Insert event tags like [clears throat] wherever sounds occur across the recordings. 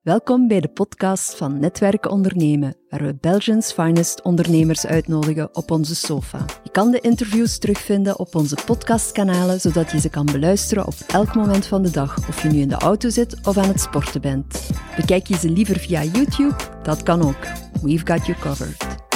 Welkom bij de podcast van Netwerken Ondernemen, waar we Belgians finest ondernemers uitnodigen op onze sofa. Je kan de interviews terugvinden op onze podcastkanalen, zodat je ze kan beluisteren op elk moment van de dag, of je nu in de auto zit of aan het sporten bent. Bekijk je ze liever via YouTube? Dat kan ook. We've got you covered.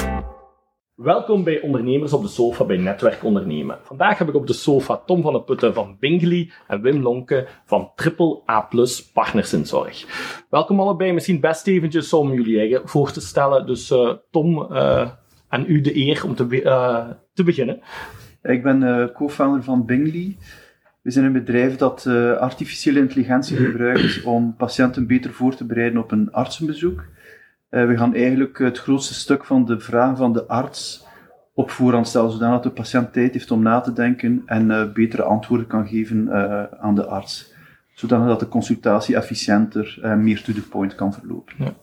Welkom bij Ondernemers op de Sofa bij Netwerk Ondernemen. Vandaag heb ik op de sofa Tom van den Putten van Bingley en Wim Lonke van Triple A Partners in Zorg. Welkom allebei. Misschien best eventjes om jullie eigen voor te stellen. Dus uh, Tom, uh, en u de eer om te, uh, te beginnen. Ik ben co-founder van Bingley. We zijn een bedrijf dat artificiële intelligentie gebruikt om patiënten beter voor te bereiden op een artsenbezoek. Uh, we gaan eigenlijk het grootste stuk van de vraag van de arts op voorhand stellen, zodat de patiënt tijd heeft om na te denken en uh, betere antwoorden kan geven uh, aan de arts. Zodat de consultatie efficiënter en meer to the point kan verlopen. Ja.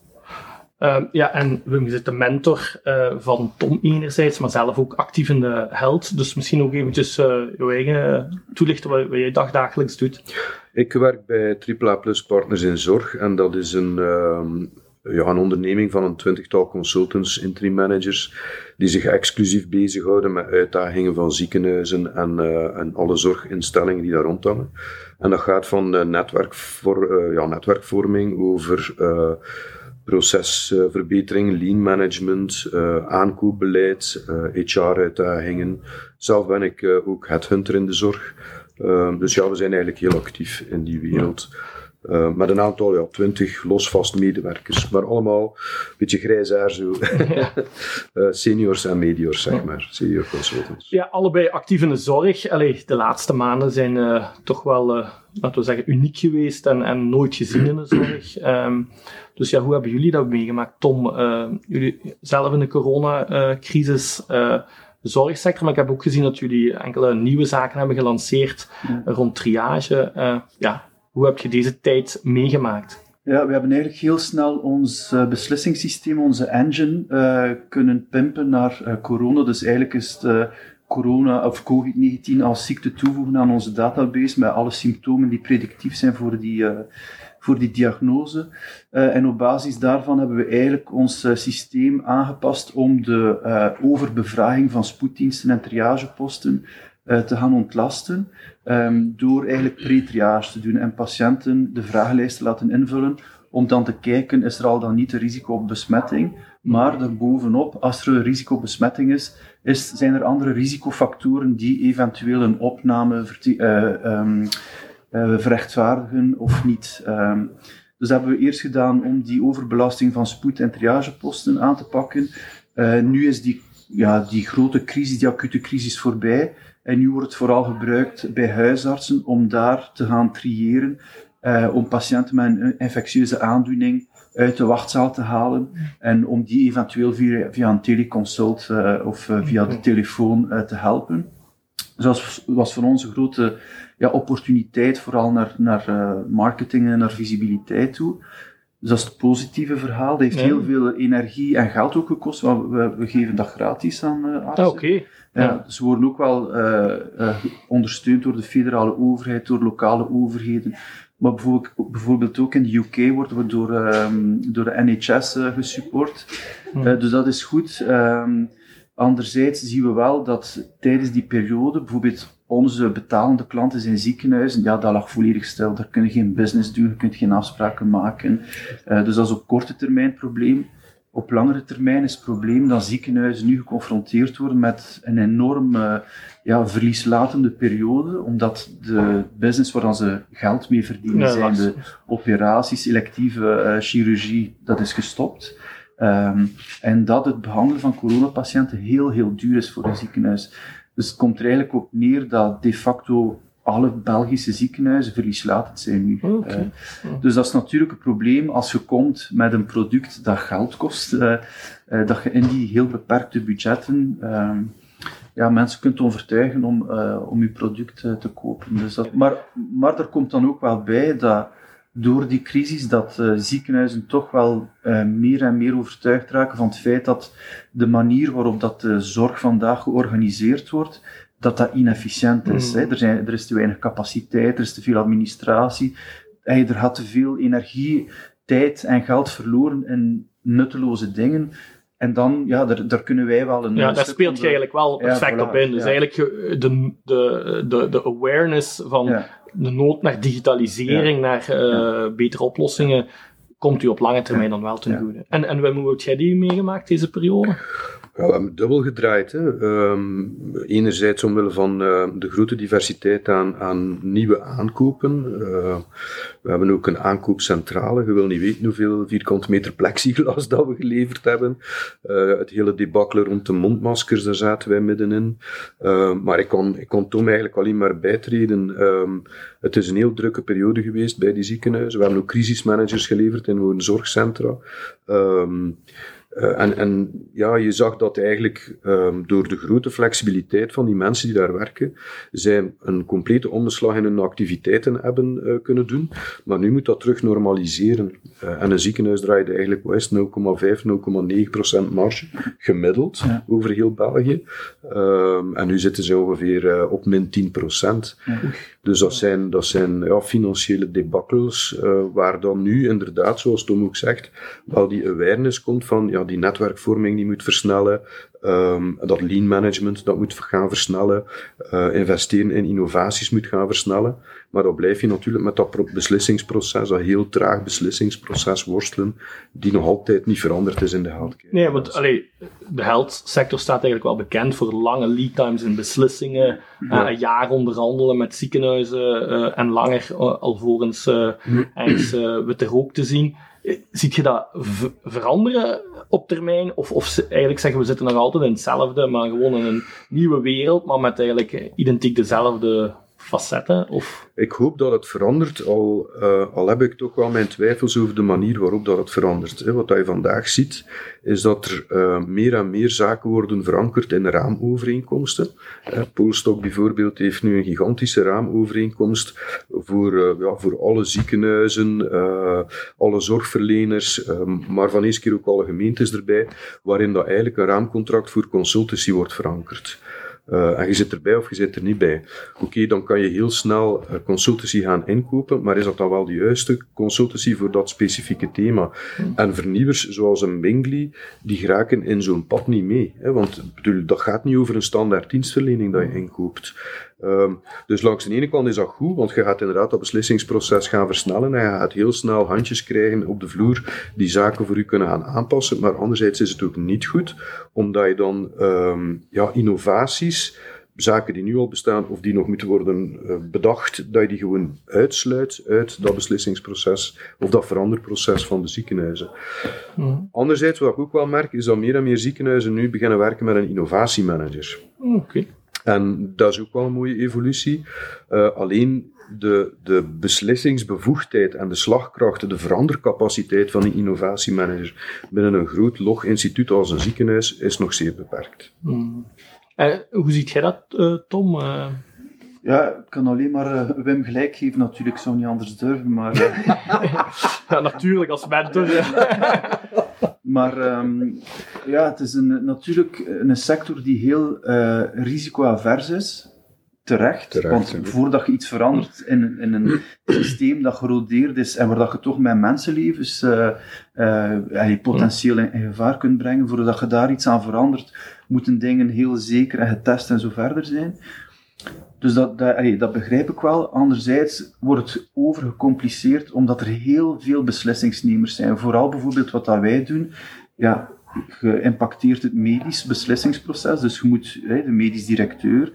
Uh, ja, en Wim, je zit de mentor uh, van Tom enerzijds, maar zelf ook actief in de held. Dus misschien ook eventjes uh, jouw eigen toelichten wat, wat jij dagdagelijks doet. Ik werk bij AAA Plus Partners in Zorg en dat is een, ehm, ja, een onderneming van een twintigtal consultants, interim managers, die zich exclusief bezighouden met uitdagingen van ziekenhuizen en, uh, en alle zorginstellingen die daar rondhangen. En dat gaat van uh, netwerk voor, ja, netwerkvorming over procesverbetering, lean management, aankoopbeleid, HR-uitdagingen. Zelf ben ik ook headhunter in de zorg. dus ja, we zijn eigenlijk heel actief in die wereld. Uh, met een aantal, ja, twintig losvast medewerkers. Maar allemaal een beetje grijs haar zo. uh, [laughs] seniors en mediors, zeg maar. Senior consultants. Ja, allebei actief in de zorg. Allee, de laatste maanden zijn uh, toch wel, laten we zeggen, uniek geweest en, en nooit gezien in de [clears throat] zorg. Um, dus ja, hoe hebben jullie dat meegemaakt? Tom, jullie zelf in de coronacrisis de zorgsector, maar ik heb ook gezien dat jullie enkele nieuwe zaken hebben gelanceerd ja. rond triage. ja, hoe heb je deze tijd meegemaakt? Ja, we hebben eigenlijk heel snel ons uh, beslissingssysteem, onze engine, uh, kunnen pimpen naar uh, corona. Dus eigenlijk is het corona of COVID-19 als ziekte toevoegen aan onze database met alle symptomen die predictief zijn voor die, voor die diagnose. en op basis daarvan hebben we eigenlijk ons systeem aangepast om de overbevraging van spoeddiensten en triageposten te gaan ontlasten. Um, door eigenlijk pre-triage te doen en patiënten de vragenlijst te laten invullen om dan te kijken, is er al dan niet een risico op besmetting, maar daarbovenop, als er een risico op besmetting is, is zijn er andere risicofactoren die eventueel een opname uh, verrechtvaardigen of niet. Um, dus dat hebben we eerst gedaan om die overbelasting van spoed- en triageposten aan te pakken. Nu is die, ja, die grote crisis, die acute crisis voorbij. En nu wordt het vooral gebruikt bij huisartsen om daar te gaan triëren, uh, om patiënten met een infectieuze aandoening uit de wachtzaal te halen en om die eventueel via, via een teleconsult uh, of uh, via de telefoon te helpen. Dus dat was, was, voor ons een grote ja, opportuniteit, vooral naar, naar marketing en naar visibiliteit toe. Dus dat is het positieve verhaal. Dat heeft ja. heel veel energie en geld ook gekost, want we, we geven dat gratis aan artsen. Ah, Oké. Ja, ze worden ook wel uh, uh, ondersteund door de federale overheid, door lokale overheden. Maar bijvoorbeeld, bijvoorbeeld ook in de UK worden we door, um, door de NHS gesupport. Hmm. dus dat is goed. Um, anderzijds zien we wel dat tijdens die periode, bijvoorbeeld onze betalende klanten zijn ziekenhuizen, ja, dat lag volledig stil. Daar kun je geen business doen, je kunt geen afspraken maken. dus dat is op korte termijn probleem op langere termijn is het probleem dat ziekenhuizen nu geconfronteerd worden met een enorm uh, ja, verlieslatende periode, omdat de business waar ze geld mee verdienen ja, zijn, de operaties, selectieve uh, chirurgie, dat is gestopt. Um, en dat het behandelen van coronapatiënten heel, heel duur is voor een ziekenhuis. Dus het komt er eigenlijk op neer dat de facto alle Belgische ziekenhuizen verlieslatend zijn nu. Okay. Uh, dus dat is natuurlijk een probleem als je komt met een product dat geld kost, uh, uh, dat je in die heel beperkte budgetten ja, mensen kunt overtuigen om, om je product te kopen. Dus dat, maar, maar er komt dan ook wel bij dat door die crisis dat ziekenhuizen toch wel meer en meer overtuigd raken van het feit dat de manier waarop dat de zorg vandaag georganiseerd wordt, dat dat inefficiënt is. Mm. Hè. Er, zijn, er is te weinig capaciteit, er is te veel administratie, er gaat te veel energie, tijd en geld verloren in nutteloze dingen. En dan, ja, daar, daar kunnen wij wel een. Ja, daar speelt je eigenlijk wel perfect voilà, op in. Dus ja. eigenlijk de, de, de, de awareness van Ja. De nood naar digitalisering, naar eh, betere oplossingen, komt u op lange termijn dan wel ten goede. En, en heb jij die meegemaakt, deze periode? We hebben dubbel gedraaid. Hè. Ehm, enerzijds omwille van eh, de grote diversiteit aan, aan nieuwe aankopen. Eh, we hebben ook een aankoopcentrale. Je wil niet weten hoeveel vierkante meter plexiglas [laughs] dat we geleverd hebben. Eh, het hele debakkelen rond de mondmaskers, daar zaten wij middenin. Eh, maar ik kon, ik kon Tom eigenlijk alleen maar bijtreden. Ehm, het is een heel drukke periode geweest bij die ziekenhuizen. We hebben ook crisismanagers geleverd in een zorgcentra. Ehm, eh, en, en ja, je zag dat eigenlijk ehm, door de grote flexibiliteit van die mensen die daar werken, zij een complete omslag in hun activiteiten hebben eh, kunnen doen. Maar nu moet dat terug normaliseren. Eh, en een ziekenhuis draaide eigenlijk wat is het, 0,5, 0,9 procent marge, gemiddeld Ja. over heel België. Ehm, en nu zitten ze ongeveer eh, op min 10 procent. Ja. Dus dat zijn, dat zijn ja, financiële debakkels, eh, waar dan nu inderdaad, zoals Tom ook zegt, wel die awareness komt van ja, die netwerkvorming die moet versnellen, ehm, dat lean management dat moet gaan versnellen, eh, investeren in innovaties moet gaan versnellen. Maar dan blijf je natuurlijk met dat pro- beslissingsproces, dat heel traag beslissingsproces worstelen, die nog altijd niet veranderd is in de healthcare. Nee, want allee, de health sector staat eigenlijk wel bekend voor lange lead times in beslissingen. eh, een jaar onderhandelen met ziekenhuizen eh, en langer alvorens ergens eh, witte rook te zien. Ziet je dat veranderen op termijn? Of, of eigenlijk zeggen we zitten nog altijd in hetzelfde, maar gewoon in een nieuwe wereld, maar met eigenlijk identiek dezelfde Of... Ik hoop dat het verandert, al, eh, al heb ik toch wel mijn twijfels over de manier waarop dat het verandert. Wat je vandaag ziet, is dat er eh, meer en meer zaken worden verankerd in raamovereenkomsten. Eh, Polstok bijvoorbeeld heeft nu een gigantische raamovereenkomst voor, ja, voor alle ziekenhuizen, alle zorgverleners, eh, maar van eens keer ook alle gemeentes erbij, waarin dat eigenlijk een raamcontract voor consultancy wordt verankerd. Eh, en je zit erbij of je zit er niet bij. Oké, dan kan je heel snel eh, consultancy gaan inkopen, maar is dat dan wel de juiste consultancy voor dat specifieke thema? En vernieuwers zoals een Bingley, die geraken in zo'n pad niet mee. Hè? Want bedoel, dat gaat niet over een standaard dienstverlening dat je inkoopt. Ehm, dus langs de ene kant is dat goed, want je gaat inderdaad dat beslissingsproces gaan versnellen en je gaat heel snel handjes krijgen op de vloer die zaken voor u kunnen gaan aanpassen. Maar anderzijds is het ook niet goed, omdat je dan ehm, ja, innovaties, zaken die nu al bestaan of die nog moeten worden eh, bedacht, dat je die gewoon uitsluit uit dat beslissingsproces of dat veranderproces van de ziekenhuizen. Anderzijds, wat ik ook wel merk, is dat meer en meer ziekenhuizen nu beginnen werken met een innovatiemanager. Oké. En dat is ook wel een mooie evolutie. Eh, alleen de, de beslissingsbevoegdheid en de slagkracht, de verandercapaciteit van een innovatiemanager binnen een groot log instituut als een ziekenhuis is nog zeer beperkt. Hmm. Eh, hoe ziet jij dat, eh, Tom? Eh, Ja, ik kan alleen maar eh, Wim gelijk geven, natuurlijk. Ik zou niet anders durven, maar... [laughs] ja, natuurlijk, als mentor. ja. [laughs] Maar ehm, ja, het is een, natuurlijk een sector die heel eh risicoavers is. Terecht, Terecht, want voordat je iets verandert in, in een systeem dat gerodeerd is en waar dat je toch met mensenlevens ja, je potentieel in, in gevaar kunt brengen, voordat je daar iets aan verandert, moeten dingen heel zeker en getest en zo verder zijn. Dus dat, dat, dat begrijp ik wel. Anderzijds wordt het overgecompliceerd omdat er heel veel beslissingsnemers zijn. Vooral bijvoorbeeld wat dat wij doen. Ja, geïmpacteerd het medisch beslissingsproces. Dus je moet hè, de medisch directeur,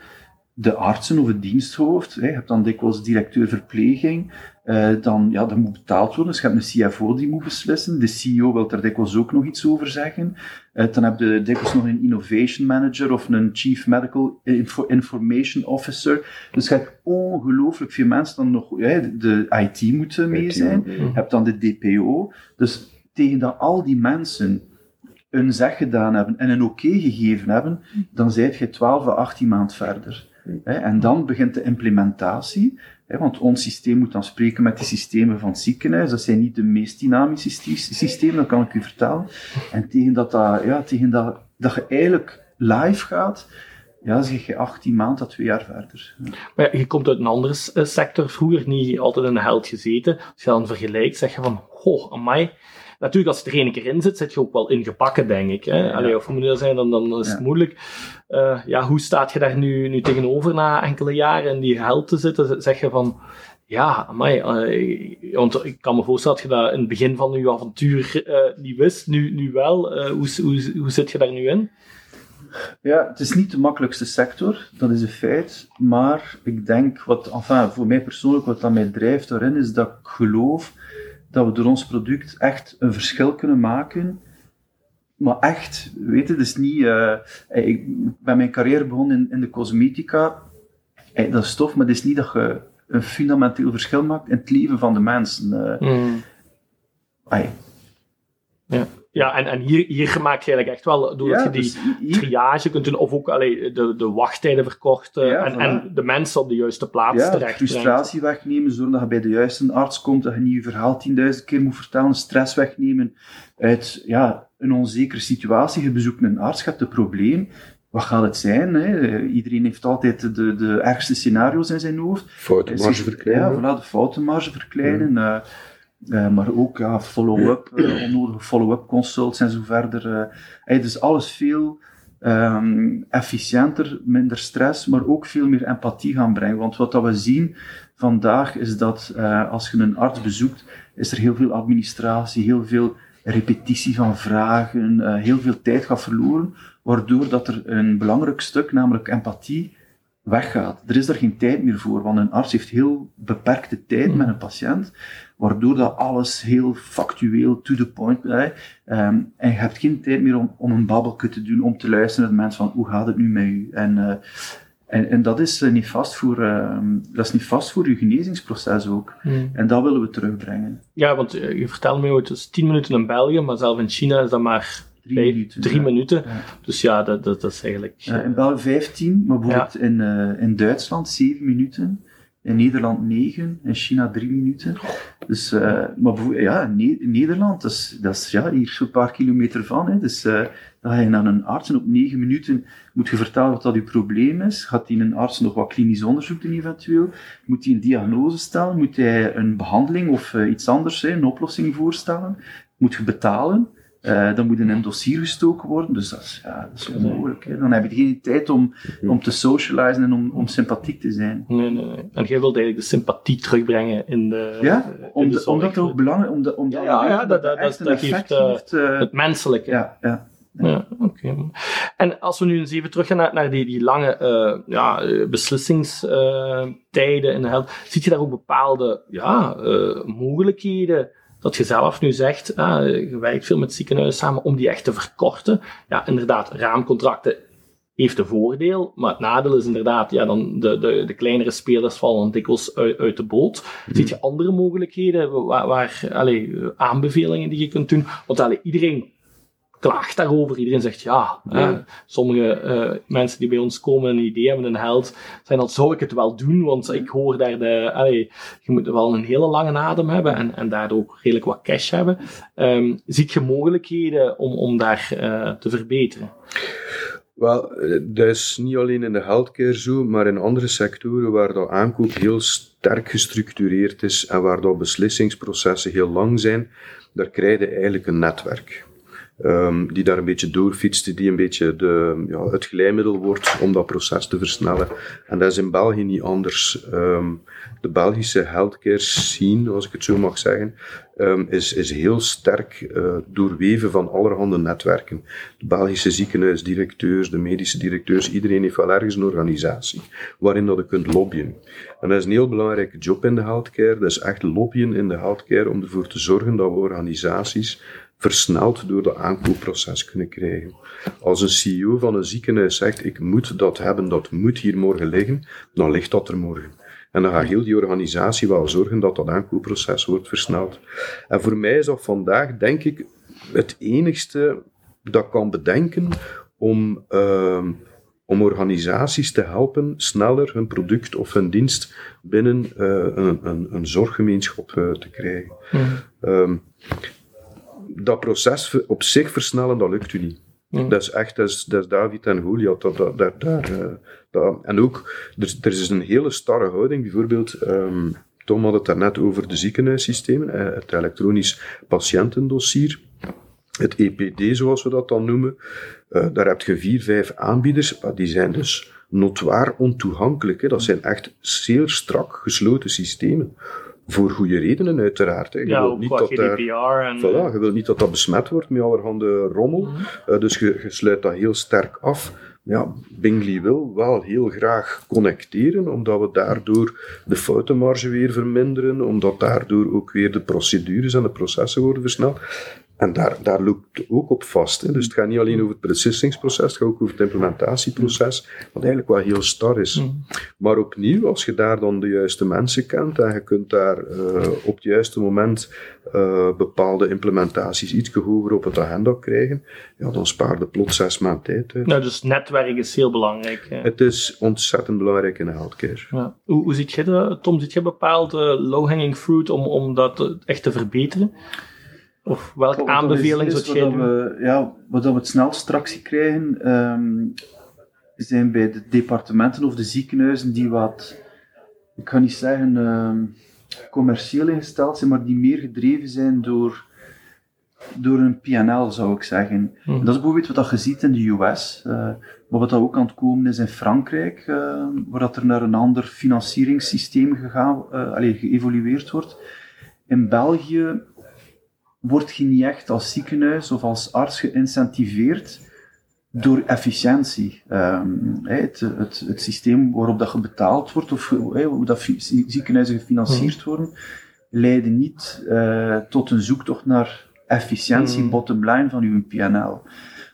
de artsen of het diensthoofd, hè, je hebt dan dikwijls directeur verpleging, eh, dan, ja, dat moet betaald worden. Dus je hebt een CFO die moet beslissen. De CEO wil er dikwijls ook nog iets over zeggen. Eh, dan heb je dikwijls nog een innovation manager of een chief medical info- information officer. Dus je hebt ongelooflijk veel mensen dan nog, ja, de, IT moeten mee zijn. Je hebt dan de DPO. Dus tegen dat al die mensen een zeg gedaan hebben en een oké gegeven hebben, dan zijt je 12 à 18 maand verder. Hè, En dan begint de implementatie. Want ons systeem moet dan spreken met de systemen van het ziekenhuis. Dat zijn niet de meest dynamische syste- systemen, dat kan ik u vertellen. En tegen dat, ja, tegen dat, dat je eigenlijk live gaat, ja, zeg je 18 maanden tot 2 jaar verder. Maar je komt uit een andere eh, sector, vroeger niet altijd in de held gezeten. Als je dan vergelijkt, zeg je van, goh, amai. Natuurlijk, als je er één keer in zit, zit je ook wel ingepakken, denk ik. Hè? Allee, of moet dat zijn, dan, dan is het moeilijk. Eh, ja, hoe staat je daar nu, nu tegenover na enkele jaren in die hel te zitten? Zeg je van, ja, amai, eh, want ik kan me voorstellen dat je dat in het begin van je avontuur eh, niet wist, nu, nu wel. Hoe, hoe, hoe zit je daar nu in? Ja, het is niet de makkelijkste sector, dat is een feit. Maar ik denk, wat, enfin, voor mij persoonlijk, wat dat mij drijft daarin, is dat ik geloof dat we door ons product echt een verschil kunnen maken. Maar echt, weet je, is niet... eh, ik ben mijn carrière begonnen in, in de cosmetica. Eh, dat is tof, maar het is niet dat je een fundamenteel verschil maakt in het leven van de mensen. Ai, Ja, ja en, en hier, hier maak je eigenlijk echt wel, doordat ja, je die dus hier- triage kunt doen, of ook allee, de, de wachttijden verkorten Ja, en, voilà. en de mensen op de juiste plaats ja, terecht brengt. frustratie wegnemen, zorgen dat je bij de juiste arts komt, dat je niet je verhaal 10.000 keer moet vertellen, stress wegnemen uit ja, een onzekere situatie. Je bezoekt een arts, je hebt een probleem. Wat gaat het zijn? Hè? Iedereen heeft altijd de, de ergste scenario's in zijn hoofd. Foutenmarge verkleinen. Ja, voilà, de foutenmarge verkleinen. eh, eh, maar ook ja, follow-up, [clears throat] eh, onnodige follow-up consults en zo verder. eh. Hey, dus alles veel ehm, efficiënter, minder stress, maar ook veel meer empathie gaan brengen. Want wat dat we zien vandaag is dat als je een arts bezoekt, is er heel veel administratie, heel veel repetitie van vragen, heel veel tijd gaat verloren, waardoor dat er een belangrijk stuk, namelijk empathie, weggaat. Er is daar geen tijd meer voor, want een arts heeft heel beperkte tijd met een patiënt, waardoor dat alles heel factueel, to the point blijft. Ehm, en je hebt geen tijd meer om, om een babbelke te doen, om te luisteren naar de mensen van hoe gaat het nu met u? En, eh, en, en dat is eh, niet vast voor, ehm, dat is niet vast voor je genezingsproces ook. Hmm. En dat willen we terugbrengen. Ja, want eh, je vertelde me ooit, het is 10 minuten in België, maar zelf in China is dat maar Drie vijf- minuten. drie ja. minuten. Ja. Dus ja, dat, dat, dat is eigenlijk... Ja, in België 15, maar bijvoorbeeld in, eh, in Duitsland 7 minuten. In Nederland 9, in China 3 minuten. Dus, eh, maar ja, in Nederland, dat is, dat is ja, hier zo'n paar kilometer van. Hè. Dus eh, dan ga je naar een arts en op 9 minuten moet je vertellen wat dat je probleem is. Gaat die een arts nog wat klinisch onderzoek doen eventueel? Moet hij een diagnose stellen? Moet hij een behandeling of iets anders, hè, een oplossing voorstellen? Moet je betalen? Eh, dan moet in een dossier gestoken worden. Dus dat is, ja, dat is onmogelijk. Hè. Dan heb je geen tijd om, om te socializen en om, om sympathiek te zijn. Nee, nee, nee. En jij wilt eigenlijk de sympathie terugbrengen in de, Ja, in om de omdat het ook belangrijk omdat, omdat Ja, dat- dat, dat- dat geeft, effect eh, heeft. Het menselijke. ja, ja. Ja, oké. En als we nu eens even teruggaan naar, naar die, die lange eh, ja, beslissingstijden in de held, ziet je daar ook bepaalde ja, mogelijkheden dat je zelf nu zegt, ah, je werkt veel met ziekenhuizen samen om die echt te verkorten. Ja, inderdaad, raamcontracten heeft een voordeel, maar het nadeel is inderdaad, ja, dan de, de, de kleinere spelers vallen dikwijls uit, uit de boot. Ziet je andere mogelijkheden, waar, waar allee, aanbevelingen die je kunt doen? Want allee, iedereen klaagt daarover. Iedereen zegt ja. Ja. eh, sommige eh, mensen die bij ons komen en een idee hebben, een held, zijn al zou ik het wel doen, want ik hoor daar de, allee, je moet wel een hele lange adem hebben en, en daardoor ook redelijk wat cash hebben. Ehm ziet je mogelijkheden om, om daar eh, te verbeteren? Wel, dat is niet alleen in de healthcare zo, maar in andere sectoren waar dat aankoop heel sterk gestructureerd is en waar dat beslissingsprocessen heel lang zijn, daar krijg je eigenlijk een netwerk. Ehm, die daar een beetje doorfietst, die een beetje de, ja, het glijmiddel wordt om dat proces te versnellen. En dat is in België niet anders. Ehm, de Belgische healthcare scene, als ik het zo mag zeggen, ehm, is, is heel sterk eh, doorweven van allerhande netwerken. De Belgische ziekenhuisdirecteurs, de medische directeurs, iedereen heeft wel ergens een organisatie waarin dat je kunt lobbyen. En dat is een heel belangrijke job in de healthcare. Dat is echt lobbyen in de healthcare om ervoor te zorgen dat we organisaties versneld door dat aankoopproces kunnen krijgen. Als een CEO van een ziekenhuis zegt, ik moet dat hebben, dat moet hier morgen liggen, dan ligt dat er morgen. En dan gaat heel die organisatie wel zorgen dat dat aankoopproces wordt versneld. En voor mij is dat vandaag, denk ik, het enigste dat ik kan bedenken om, ehm, om organisaties te helpen sneller hun product of hun dienst binnen eh, een, een, een zorggemeenschap eh, te krijgen. Ehm, dat proces op zich versnellen, dat lukt u niet. Dat is echt, dat is, David en Goliath. Dat, daar, daar, eh, dat- en ook, er, er is een hele starre houding. Bijvoorbeeld, ehm, Tom had het daarnet over de ziekenhuissystemen, eh, het elektronisch patiëntendossier. Het EPD, zoals we dat dan noemen. Uh, daar heb je vier, vijf aanbieders, maar die zijn dus notwaar ontoegankelijk. Hè. Dat zijn echt zeer strak gesloten systemen. Voor goede redenen, uiteraard. Hè. Je ja, wilt niet dat GDPR en... Voilà, je wilt niet dat dat besmet wordt met allerhande rommel. Mm -hmm. uh, dus je, je sluit dat heel sterk af ja, Bingley wil wel heel graag connecteren, omdat we daardoor de foutenmarge weer verminderen, omdat daardoor ook weer de procedures en de processen worden versneld. En daar, daar loopt ook op vast. Hè. Dus het gaat niet alleen over het beslissingproces, het gaat ook over het implementatieproces, wat eigenlijk wel heel star is. Mm. Maar opnieuw, als je daar dan de juiste mensen kent en je kunt daar uh, op het juiste moment uh, bepaalde implementaties iets hoger op het agenda krijgen, ja, dan spaar je plots zes maanden tijd uit. Nou, dus netwerk is heel belangrijk. Hè. Het is ontzettend belangrijk in de healthcare. Ja. Hoe, hoe ziet je dat, Tom? Ziet je bepaalde low-hanging fruit om, om dat echt te verbeteren? Of welke Wat aanbeveling zou jij wat doen? we, ja, wat we het snelst tractie krijgen, ehm, zijn bij de departementen of de ziekenhuizen die wat, ik ga niet zeggen ehm, commercieel ingesteld zijn, maar die meer gedreven zijn door, door een PNL, zou ik zeggen. Mhm. En dat is bijvoorbeeld wat je ziet in de US, eh, maar wat dat ook aan het komen is in Frankrijk, eh, waar dat er naar een ander financieringssysteem gegaan, allee, geëvolueerd wordt. In België word je niet echt als ziekenhuis of als arts geïncentiveerd door efficiëntie. Ehm, het, het, het systeem waarop dat je betaald wordt, of hoe dat ziekenhuizen gefinancierd worden, leiden niet eh, tot een zoektocht naar efficiëntie, Hmm. bottom line van uw PNL.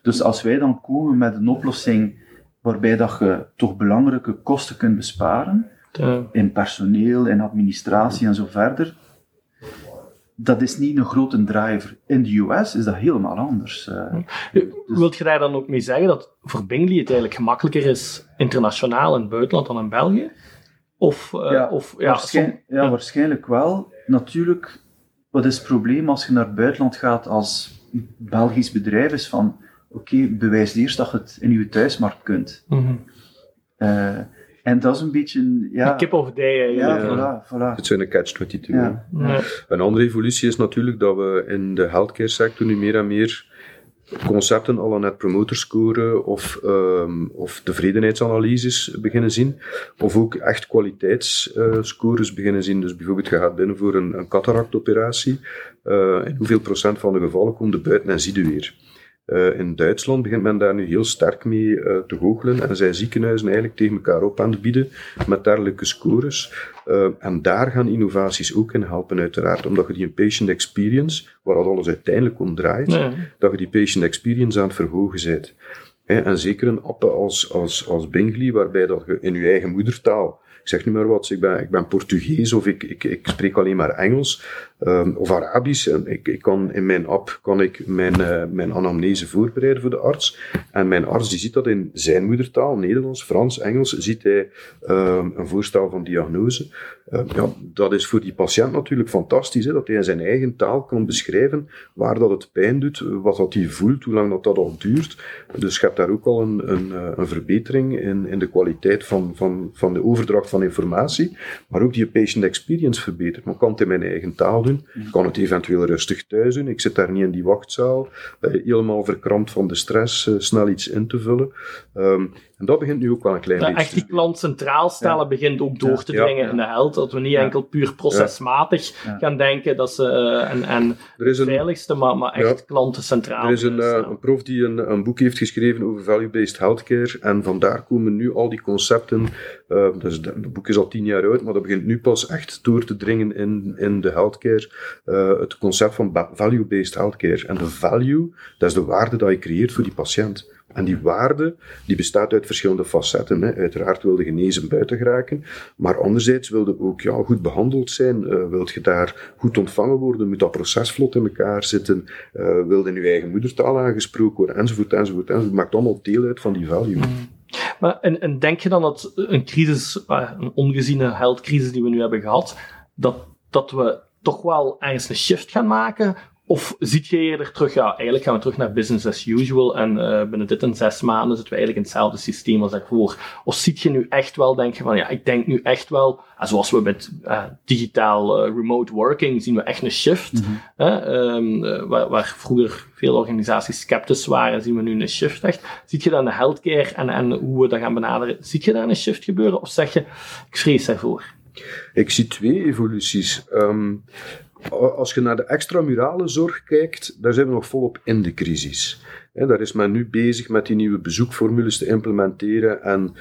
Dus als wij dan komen met een oplossing waarbij dat je toch belangrijke kosten kunt besparen, in personeel, in administratie en zo verder. Dat is niet een grote driver. In de US is dat helemaal anders. eh. Wilt je daar dan ook mee zeggen dat voor Bingley het eigenlijk gemakkelijker is internationaal in het buitenland dan in België? Of, eh, of ja, waarschijn- som- ja, waarschijnlijk wel. Natuurlijk, wat is het probleem als je naar het buitenland gaat als Belgisch bedrijf? Is van, oké, bewijs eerst dat je het in je thuismarkt kunt. Mhm. Eh, en dat is een beetje, ja... Kip of die ja, eigenlijk. voilà, voilà. Het zijn een catch-22. Ja. Ja. Een andere evolutie is natuurlijk dat we in de healthcare sector nu meer en meer concepten al een net promoter score of, ehm, of tevredenheidsanalyses beginnen zien. Of ook echt kwaliteitsscores beginnen zien. Dus bijvoorbeeld, je gaat binnen voor een, een cataractoperatie. eh in hoeveel procent van de gevallen komt er buiten en zie je weer. Eh, in Duitsland begint men daar nu heel sterk mee eh, te goochelen en zijn ziekenhuizen eigenlijk tegen elkaar op aan het bieden met dergelijke scores. Eh, en daar gaan innovaties ook in helpen, uiteraard, omdat je die patient experience, waar alles uiteindelijk om draait, Nee. dat je die patient experience aan het verhogen bent. En zeker een app als, als, als Bingley, waarbij dat je in je eigen moedertaal, ik zeg nu maar wat, ik ben, ik ben Portugees of ik, ik, ik spreek alleen maar Engels ehm, of Arabisch. En ik, ik kan, in mijn app kan ik mijn, eh, mijn anamnese voorbereiden voor de arts. En mijn arts die ziet dat in zijn moedertaal, Nederlands, Frans, Engels, ziet hij ehm, een voorstel van diagnose. Ehm, ja, dat is voor die patiënt natuurlijk fantastisch, hè, dat hij in zijn eigen taal kan beschrijven waar dat het pijn doet, wat dat hij voelt, hoe lang dat, dat al duurt. Dus je hebt daar ook al een, een, eh, een verbetering in, in de kwaliteit van, van, van de overdracht van informatie, maar ook die patient experience verbetert. Ik kan het in mijn eigen taal doen, ik kan het eventueel rustig thuis doen, ik zit daar niet in die wachtzaal, eh, helemaal verkrampt van de stress, eh, snel iets in te vullen. Ehm, en dat begint nu ook wel een klein beetje echt die klant centraal stellen begint ook door te dringen Ja. in de held. Dat we niet Ja. enkel puur procesmatig Ja. gaan denken dat ze eh, en, en Er is een, veiligste, maar, maar echt Ja. klanten centraal Er is een, eh, een prof die een, een boek heeft geschreven over value-based healthcare. En vandaar komen nu al die concepten. eh, dus het boek is al tien jaar oud, maar dat begint nu pas echt door te dringen in, in de healthcare. eh, het concept van ba- value-based healthcare. En de value, dat is de waarde dat je creëert voor die patiënt. En die waarde, die bestaat uit verschillende facetten. Hè. Uiteraard wilde genezen buiten geraken, maar anderzijds wilde ook ja, goed behandeld zijn. eh wilt je daar goed ontvangen worden, moet dat proces vlot in elkaar zitten, eh wilde in je eigen moedertaal aangesproken worden, enzovoort, enzovoort, enzovoort. Het maakt allemaal deel uit van die value. Maar, en, en denk je dan dat een crisis, eh, een ongeziene heldcrisis die we nu hebben gehad, dat, dat we toch wel ergens een shift gaan maken? Of ziet je eerder terug, ja, eigenlijk gaan we terug naar business as usual en uh, binnen dit en zes maanden zitten we eigenlijk in hetzelfde systeem als daarvoor. Of ziet je nu echt wel, denk je van, ja, ik denk nu echt wel, zoals we met uh, digitaal uh, remote working zien we echt een shift. Mm -hmm. um, waar, waar, vroeger veel organisaties sceptisch waren, zien we nu een shift echt. Ziet je dan de healthcare en, en hoe we dat gaan benaderen, ziet je daar een shift gebeuren? Of zeg je, ik vrees daarvoor? Ik zie twee evoluties. Um, als je naar de extramurale zorg kijkt, daar zijn we nog volop in de crisis. daar is men nu bezig met die nieuwe bezoekformules te implementeren en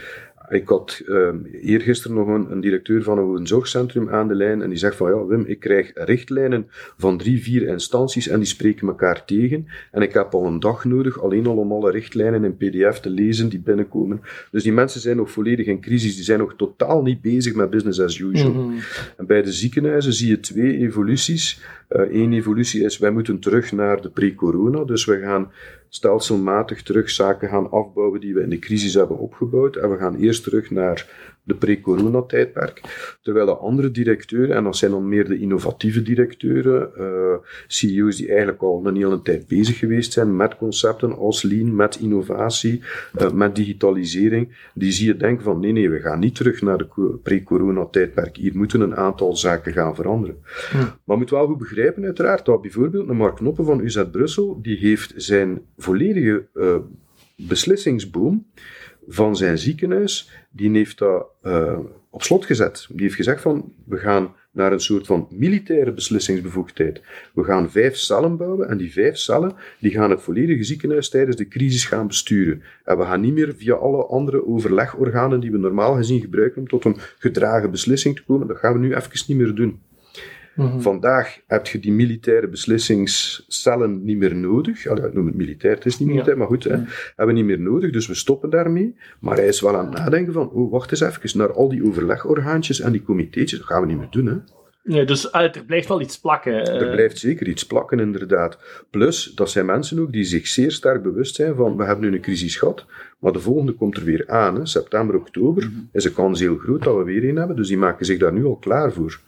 ik had uh, eergisteren nog een, een, directeur van een zorgcentrum aan de lijn en die zegt van ja Wim, ik krijg richtlijnen van drie, vier instanties en die spreken elkaar tegen en ik heb al een dag nodig alleen al om alle richtlijnen in pdf te lezen die binnenkomen. Dus die mensen zijn nog volledig in crisis, die zijn nog totaal niet bezig met business as usual. Mm -hmm. En bij de ziekenhuizen zie je twee evoluties. Eén uh, evolutie is, wij moeten terug naar de pre-corona, dus we gaan stelselmatig terug zaken gaan afbouwen die we in de crisis hebben opgebouwd. En we gaan eerst terug naar de pre-corona-tijdperk. Terwijl de andere directeuren, en dat zijn dan meer de innovatieve directeuren, uh, CEO's die eigenlijk al een hele tijd bezig geweest zijn met concepten als lean, met innovatie, uh, met digitalisering, die zie je denken van nee, nee, we gaan niet terug naar de pre-corona-tijdperk. Hier moeten een aantal zaken gaan veranderen. Hm. Maar je moet wel goed begrijpen, uiteraard, dat bijvoorbeeld een Mark Knoppen van UZ Brussel, die heeft zijn volledige uh, beslissingsboom van zijn ziekenhuis, die heeft dat uh, op slot gezet. Die heeft gezegd van, we gaan naar een soort van militaire beslissingsbevoegdheid. We gaan vijf cellen bouwen en die vijf cellen die gaan het volledige ziekenhuis tijdens de crisis gaan besturen. En we gaan niet meer via alle andere overlegorganen die we normaal gezien gebruiken om tot een gedragen beslissing te komen. Dat gaan we nu even niet meer doen. Mhm. Vandaag heb je die militaire beslissingscellen niet meer nodig. Allee, ik noem het militair, het is niet militair, maar goed, hè, hebben we niet meer nodig, dus we stoppen daarmee. Maar hij is wel aan het nadenken van, oh, wacht eens even, naar al die overlegorgaantjes en die comitéetjes, dat gaan we niet meer doen, hè. Ja, dus ah, er blijft wel iets plakken. Er eh. blijft zeker iets plakken, inderdaad. Plus, dat zijn mensen ook die zich zeer sterk bewust zijn van, we hebben nu een crisis gehad, maar de volgende komt er weer aan. Hè. September, oktober mhm. is de kans heel groot dat we weer een hebben, dus die maken zich daar nu al klaar voor.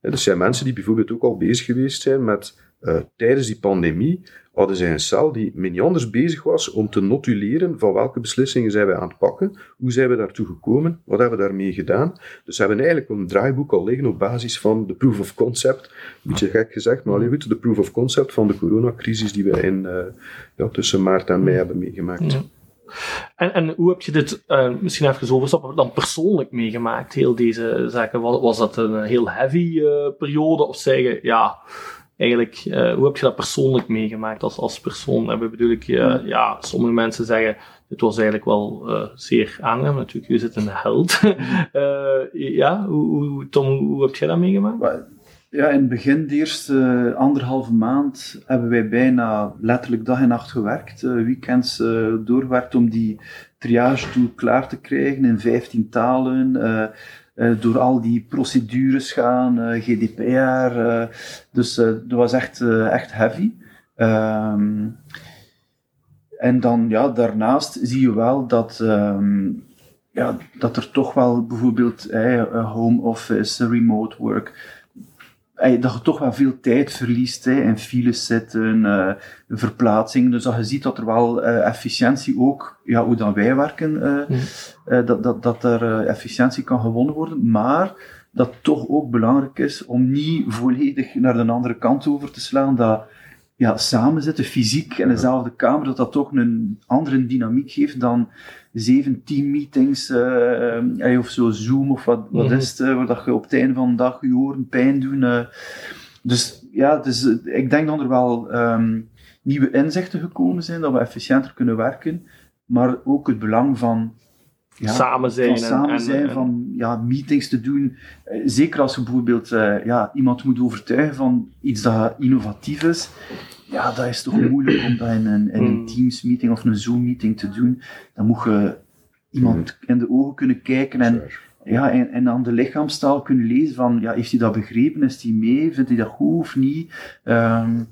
Er zijn mensen die bijvoorbeeld ook al bezig geweest zijn met, uh, tijdens die pandemie, hadden zij een cel die niet anders bezig was om te notuleren van welke beslissingen zijn wij aan het pakken, hoe zijn we daartoe gekomen, wat hebben we daarmee gedaan. Dus ze hebben eigenlijk een draaiboek al liggen op basis van de proof of concept, een beetje gek gezegd, maar alleen goed, de proof of concept van de coronacrisis die wij in, uh, ja, tussen maart en mei hebben meegemaakt. En, en hoe heb je dit, uh, misschien even overstappen, dan persoonlijk meegemaakt, heel deze zaken? Was, was dat een heel heavy uh, periode? Of zeggen, ja, eigenlijk, uh, hoe heb je dat persoonlijk meegemaakt als, als persoon? En bedoel ik, ja, sommige mensen zeggen, dit was eigenlijk wel zeer aangenaam. Natuurlijk, je zit een held. [laughs] ja, hoe, hoe, Tom, hoe heb jij dat meegemaakt? Ja, in het begin, de eerste anderhalve maand, hebben wij bijna letterlijk dag en nacht gewerkt. Uh, weekends uh, doorgewerkt om die triage tool klaar te krijgen in 15 talen. Door al die procedures gaan, GDPR. dus dat was echt, echt heavy. Um, en dan, ja, daarnaast zie je wel dat, um, ja, dat er toch wel bijvoorbeeld home office, remote work dat je toch wel veel tijd verliest hè, in files zitten, uh, verplaatsing. Dus dat je ziet dat er wel uh, efficiëntie ook, ja, hoe dan wij werken, uh, dat, dat, dat er efficiëntie kan gewonnen worden. Maar dat toch ook belangrijk is om niet volledig naar de andere kant over te slaan. Dat ja, samen zitten, fysiek in dezelfde kamer, dat dat toch een andere dynamiek geeft dan zeven teammeetings, uh, of zo Zoom of wat, wat mhm. is het, uh, waar dat je op het einde van de dag je oren pijn doen. Uh. Dus ja, dus, ik denk dat er wel um, nieuwe inzichten gekomen zijn, dat we efficiënter kunnen werken, maar ook het belang van ja, samen zijn. Van samen en, zijn, van ja, meetings te doen. Zeker als je bijvoorbeeld ja, iemand moet overtuigen van iets dat innovatief is ja, dat is toch moeilijk om dat in een, in een hmm. Teams-meeting of een Zoom-meeting te doen. Dan moet je iemand in de ogen kunnen kijken en, ja, en, en aan de lichaamstaal kunnen lezen van, ja, heeft hij dat begrepen? Is hij mee? Vindt hij dat goed of niet? Um,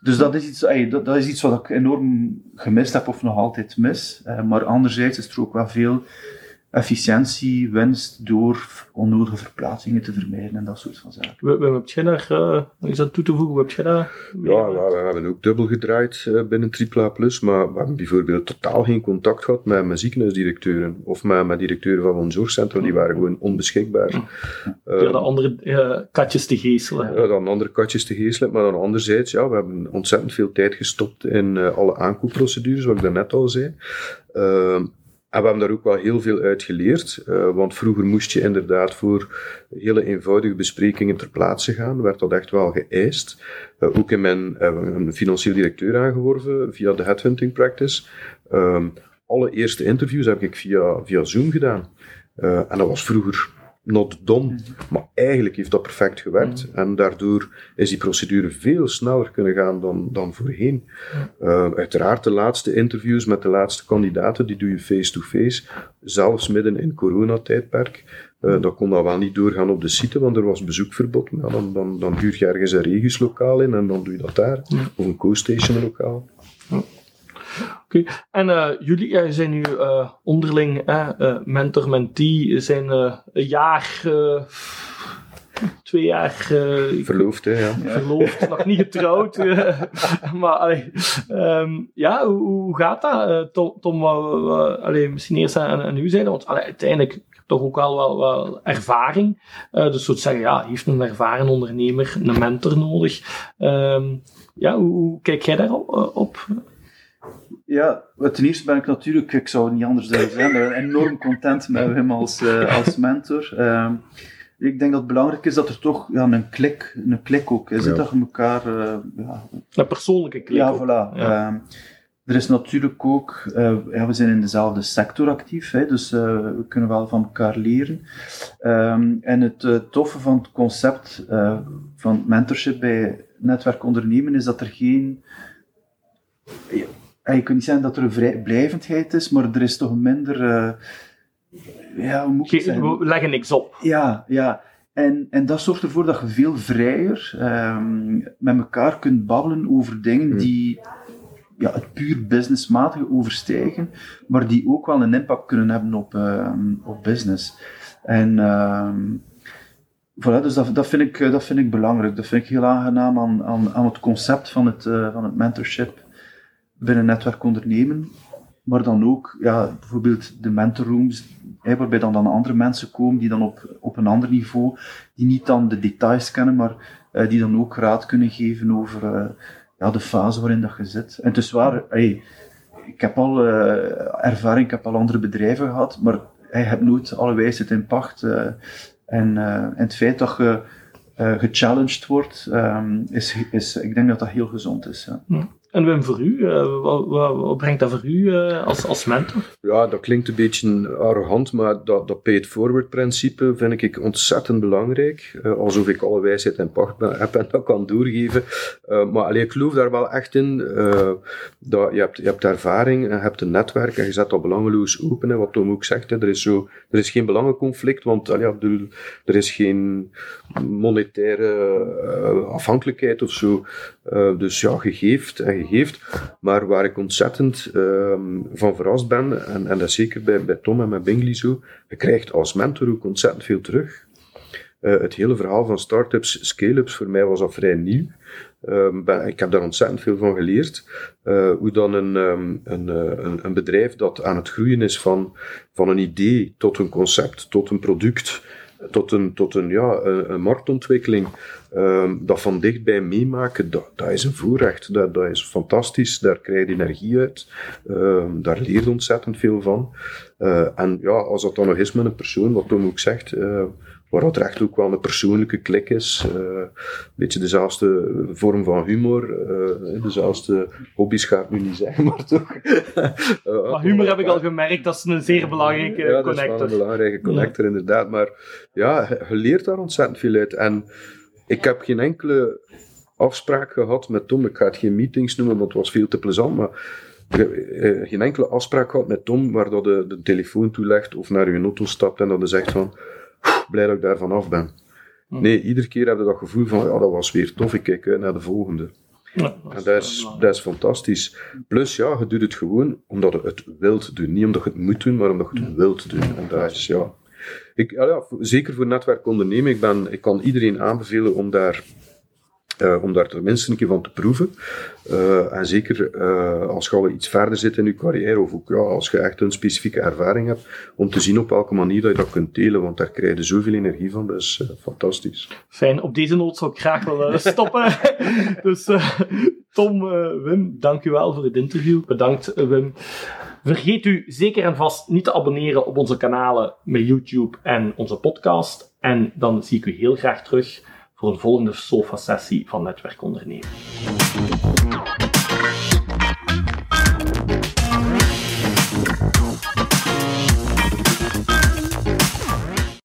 dus dat is, iets, dat, dat, is iets wat ik enorm gemist heb of nog altijd mis. Uh, maar anderzijds is er ook wel veel efficiëntie, winst door onnodige verplaatsingen te vermijden en dat soort van zaken. We, we, heb jij daar uh, iets aan toe te voegen? Hoe heb jij dat? Ja, we, hebben ook dubbel gedraaid uh, binnen AAA Plus, maar we hebben bijvoorbeeld totaal geen contact gehad met, met ziekenhuisdirecteuren of met, met directeuren van een zorgcentrum, die waren gewoon onbeschikbaar. Ja, uh, ja andere uh, katjes te geestelen. Ja, dan andere katjes te geestelen, maar dan anderzijds, ja, we hebben ontzettend veel tijd gestopt in alle aankoopprocedures, wat ik daarnet al zei. Ehm, we hebben daar ook wel heel veel uit geleerd, uh, want vroeger moest je inderdaad voor hele eenvoudige besprekingen ter plaatse gaan, werd dat echt wel geëist. Uh, ook in mijn een financieel directeur aangeworven via de headhunting practice. Um, alle eerste interviews heb ik via, via Zoom gedaan. en dat was vroeger not done. Maar eigenlijk heeft dat perfect gewerkt. Mm. En daardoor is die procedure veel sneller kunnen gaan dan, dan voorheen. Uh, uiteraard, de laatste interviews met de laatste kandidaten, die doe je face-to-face. zelfs midden in coronatijdperk. Uh, dat kon dan wel niet doorgaan op de site, want er was bezoekverbod. dan, dan, dan huur je ergens een reguslokaal in en dan doe je dat daar. Of een co-station lokaal. Oké, en uh, jullie ja, zijn nu uh, onderling uh, mentor-mentee, zijn een jaar, twee jaar verloofd, hè, ja. verloofd, [laughs] nog niet getrouwd. maar allee, um, ja, hoe, hoe, gaat dat? Tom, Tom allee, misschien eerst aan, aan u zijn, want allee, uiteindelijk toch ook wel, wel, wel ervaring. dus zou zeggen, ja, heeft een ervaren ondernemer een mentor nodig? Um, ja, hoe, hoe, kijk jij daarop? op? Ja, ten eerste ben ik natuurlijk, ik zou het niet anders willen zijn, enorm content met hem als, uh, als mentor. Uh, ik denk dat het belangrijk is dat er toch ja, een klik, een klik ook is, ja. dat je elkaar... Uh, ja, een persoonlijke klik Ja, voilà. Ja. Ehm, er is natuurlijk ook, uh, ja, we zijn in dezelfde sector actief, hè, dus uh, we kunnen wel van elkaar leren. Um, en het uh, toffe van het concept van mentorship bij netwerk ondernemen is dat er geen je kunt niet zeggen dat er een vrijblijvendheid is, maar er is toch minder. Uh, ja, hoe moet ik zeggen? We leggen niks op. Ja, ja. En, en dat zorgt ervoor dat je veel vrijer um, met elkaar kunt babbelen over dingen hmm. die ja, het puur businessmatige overstijgen, maar die ook wel een impact kunnen hebben op, uh, op business. En um, voilà, dus dat, dat, vind ik, dat vind ik belangrijk. Dat vind ik heel aangenaam aan, aan, aan het concept van het, uh, van het mentorship binnen netwerk ondernemen. Maar dan ook, ja, bijvoorbeeld de mentorrooms, hè, waarbij dan, dan andere mensen komen die dan op, op een ander niveau, die niet dan de details kennen, maar uh, die dan ook raad kunnen geven over uh, ja, de fase waarin dat je zit. En het is waar, hey, ik heb al uh, ervaring, ik heb al andere bedrijven gehad, maar je hebt nooit alle wijsheid in pacht. en, en het feit dat je gechallenged wordt, um, is, is, ik denk dat dat heel gezond is. En Wim, voor u, uh, wat, wat, brengt dat voor u uh, als, als mentor? Ja, dat klinkt een beetje arrogant, maar dat, dat pay-it-forward principe vind ik ontzettend belangrijk. Uh, alsof ik alle wijsheid en pacht heb en dat kan doorgeven. maar allee, ik geloof daar wel echt in. dat je, hebt, je hebt ervaring je hebt een netwerk en je zet dat belangeloos open. Wat Tom ook zegt, er, is zo, er is geen belangenconflict, want allee, er is geen monetaire afhankelijkheid of zo. Dus ja, geeft en heeft. Maar waar ik ontzettend um, van verrast ben, en, en dat zeker bij, bij Tom en met Bingley zo, je krijgt als mentor ook ontzettend veel terug. Uh, het hele verhaal van startups, scale-ups, voor mij was al vrij nieuw. Ben, ik heb daar ontzettend veel van geleerd. Uh, hoe dan een, een, een, een, bedrijf dat aan het groeien is van, van een idee tot een concept, tot een product, tot een, tot een, ja, een, een marktontwikkeling. Um, dat van dichtbij meemaken, dat, dat is een voorrecht. Dat, dat is fantastisch. Daar krijg je energie uit. Um, daar leer je ontzettend veel van. Uh, en ja, als dat dan nog is met een persoon, wat Tom ook zegt, uh, waar het echt ook wel een persoonlijke klik is. Uh, een beetje dezelfde vorm van humor, dezelfde hobby's ga ik nu niet zeggen, [laughs] maar toch. maar humor heb ik al gemerkt, dat is een zeer belangrijke ja, connector. Ja, dat is wel een belangrijke connector, ja. inderdaad. Maar ja, je leert daar ontzettend veel uit. En ik heb geen enkele afspraak gehad met Tom. Ik ga het geen meetings noemen, want het was veel te plezant. Maar geen enkele afspraak gehad met Tom waar dat de, de telefoon toelegt of naar je auto stapt en dat hij zegt van, blij dat ik daar vanaf ben. Hm. Nee, iedere keer heb je dat gevoel van, ja, dat was weer tof, ik kijk uit naar de volgende. Ja, En dat is, dat is fantastisch. Plus, ja, je doet het gewoon omdat je het wilt doen. Niet omdat je het moet doen, maar omdat je het wilt doen. En dat is, ja... Ik, ja, ja, zeker voor netwerkondernemen, ik, ben, ik kan iedereen aanbevelen om daar uh, om daar tenminste een keer van te proeven. Uh, en zeker uh, als je al iets verder zit in je carrière, of ook ja, als je echt een specifieke ervaring hebt, om te zien op welke manier dat je dat kunt delen, want daar krijg je zoveel energie van, dat is fantastisch. Fijn, op deze noot zou ik graag willen stoppen. [laughs] dus Tom, Wim, dank u wel voor het interview. Bedankt Wim. Vergeet u zeker en vast niet te abonneren op onze kanalen met YouTube en onze podcast. En dan zie ik u heel graag terug voor een volgende SOFA-sessie van Netwerk Ondernemen.